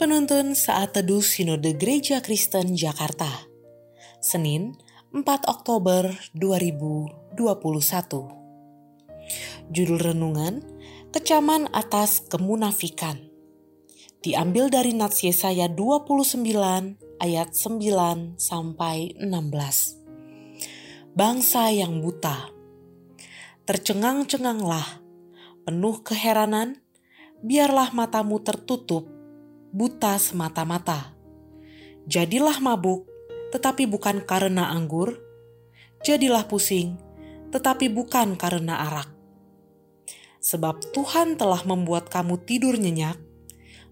Penuntun Saat Teduh Sinode Gereja Kristen Jakarta. Senin 4 Oktober 2021 Judul Renungan Kecaman atas Kemunafikan. Diambil dari Nats Yesaya 29 ayat 9 sampai 16 Bangsa yang buta Tercengang-cenganglah, penuh keheranan, biarlah matamu tertutup buta semata-mata. Jadilah mabuk, tetapi bukan karena anggur. Jadilah pusing, tetapi bukan karena arak. Sebab Tuhan telah membuat kamu tidur nyenyak,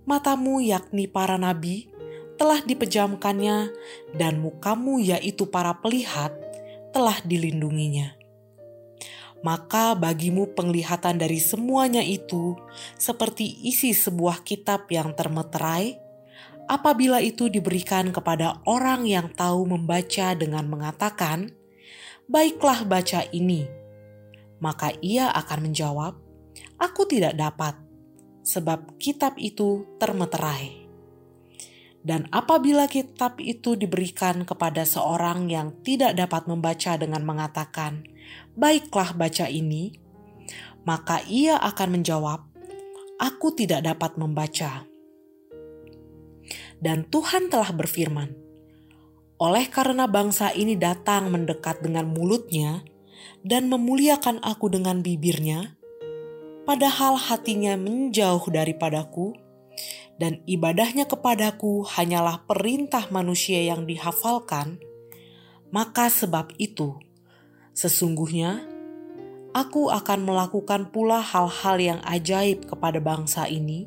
matamu yakni para nabi telah dipejamkannya dan mukamu yaitu para pelihat telah dilindunginya maka bagimu penglihatan dari semuanya itu seperti isi sebuah kitab yang termeterai, apabila itu diberikan kepada orang yang tahu membaca dengan mengatakan, "Baiklah, baca ini." Maka ia akan menjawab, "Aku tidak dapat, sebab kitab itu termeterai." Dan apabila kitab itu diberikan kepada seorang yang tidak dapat membaca dengan mengatakan, baiklah baca ini, maka ia akan menjawab, Aku tidak dapat membaca. Dan Tuhan telah berfirman, Oleh karena bangsa ini datang mendekat dengan mulutnya dan memuliakan aku dengan bibirnya, padahal hatinya menjauh daripadaku, dan ibadahnya kepadaku hanyalah perintah manusia yang dihafalkan, maka sebab itu Sesungguhnya, aku akan melakukan pula hal-hal yang ajaib kepada bangsa ini,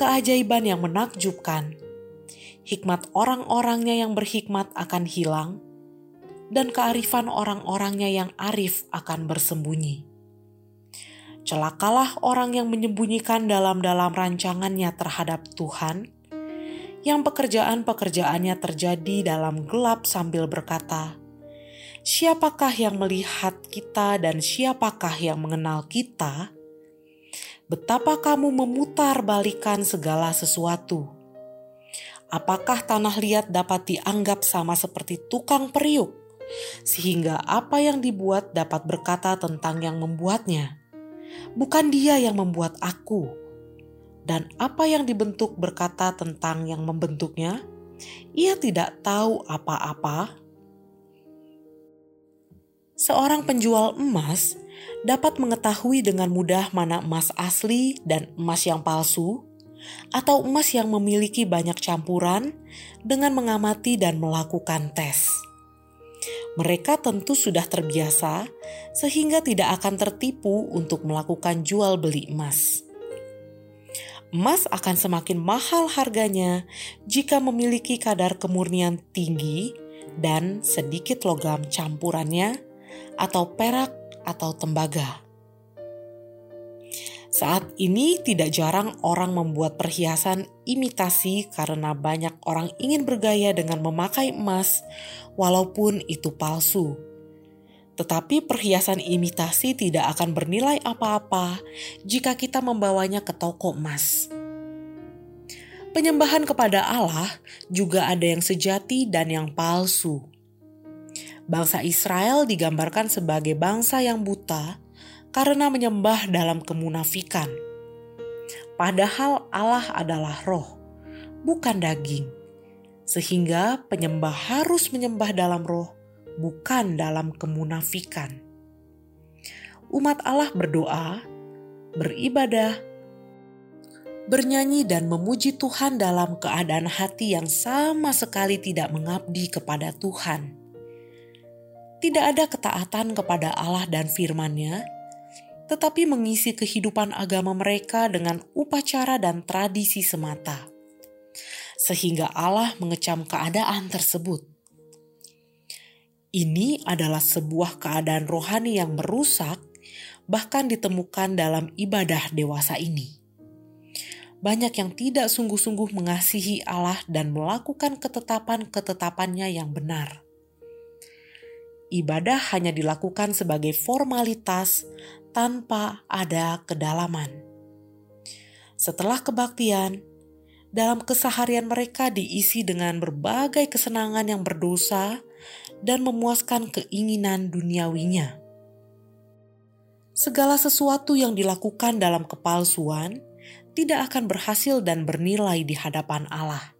keajaiban yang menakjubkan. Hikmat orang-orangnya yang berhikmat akan hilang, dan kearifan orang-orangnya yang arif akan bersembunyi. Celakalah orang yang menyembunyikan dalam-dalam rancangannya terhadap Tuhan, yang pekerjaan-pekerjaannya terjadi dalam gelap sambil berkata, siapakah yang melihat kita dan siapakah yang mengenal kita? Betapa kamu memutar balikan segala sesuatu. Apakah tanah liat dapat dianggap sama seperti tukang periuk, sehingga apa yang dibuat dapat berkata tentang yang membuatnya? Bukan dia yang membuat aku, dan apa yang dibentuk berkata tentang yang membentuknya? Ia tidak tahu apa-apa seorang penjual emas dapat mengetahui dengan mudah mana emas asli dan emas yang palsu, atau emas yang memiliki banyak campuran dengan mengamati dan melakukan tes. Mereka tentu sudah terbiasa, sehingga tidak akan tertipu untuk melakukan jual beli emas. Emas akan semakin mahal harganya jika memiliki kadar kemurnian tinggi dan sedikit logam campurannya atau perak atau tembaga. Saat ini tidak jarang orang membuat perhiasan imitasi karena banyak orang ingin bergaya dengan memakai emas walaupun itu palsu. Tetapi perhiasan imitasi tidak akan bernilai apa-apa jika kita membawanya ke toko emas. Penyembahan kepada Allah juga ada yang sejati dan yang palsu. Bangsa Israel digambarkan sebagai bangsa yang buta karena menyembah dalam kemunafikan. Padahal Allah adalah roh, bukan daging. Sehingga penyembah harus menyembah dalam roh, bukan dalam kemunafikan. Umat Allah berdoa, beribadah, bernyanyi dan memuji Tuhan dalam keadaan hati yang sama sekali tidak mengabdi kepada Tuhan tidak ada ketaatan kepada Allah dan firman-Nya, tetapi mengisi kehidupan agama mereka dengan upacara dan tradisi semata. Sehingga Allah mengecam keadaan tersebut. Ini adalah sebuah keadaan rohani yang merusak, bahkan ditemukan dalam ibadah dewasa ini. Banyak yang tidak sungguh-sungguh mengasihi Allah dan melakukan ketetapan-ketetapannya yang benar ibadah hanya dilakukan sebagai formalitas tanpa ada kedalaman. Setelah kebaktian, dalam keseharian mereka diisi dengan berbagai kesenangan yang berdosa dan memuaskan keinginan duniawinya. Segala sesuatu yang dilakukan dalam kepalsuan tidak akan berhasil dan bernilai di hadapan Allah.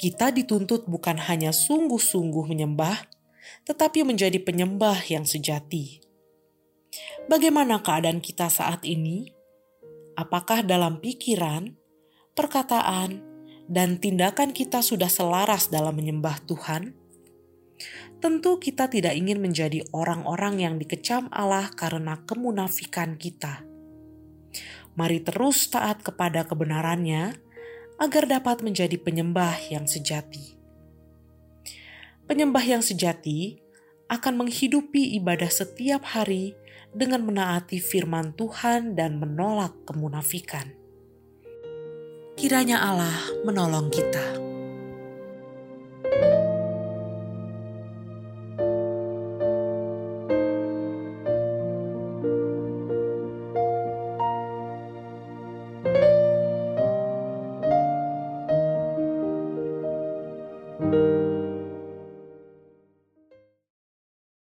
Kita dituntut bukan hanya sungguh-sungguh menyembah, tetapi menjadi penyembah yang sejati. Bagaimana keadaan kita saat ini? Apakah dalam pikiran, perkataan, dan tindakan kita sudah selaras dalam menyembah Tuhan? Tentu kita tidak ingin menjadi orang-orang yang dikecam Allah karena kemunafikan kita. Mari terus taat kepada kebenarannya agar dapat menjadi penyembah yang sejati. Penyembah yang sejati akan menghidupi ibadah setiap hari dengan menaati firman Tuhan dan menolak kemunafikan. Kiranya Allah menolong kita.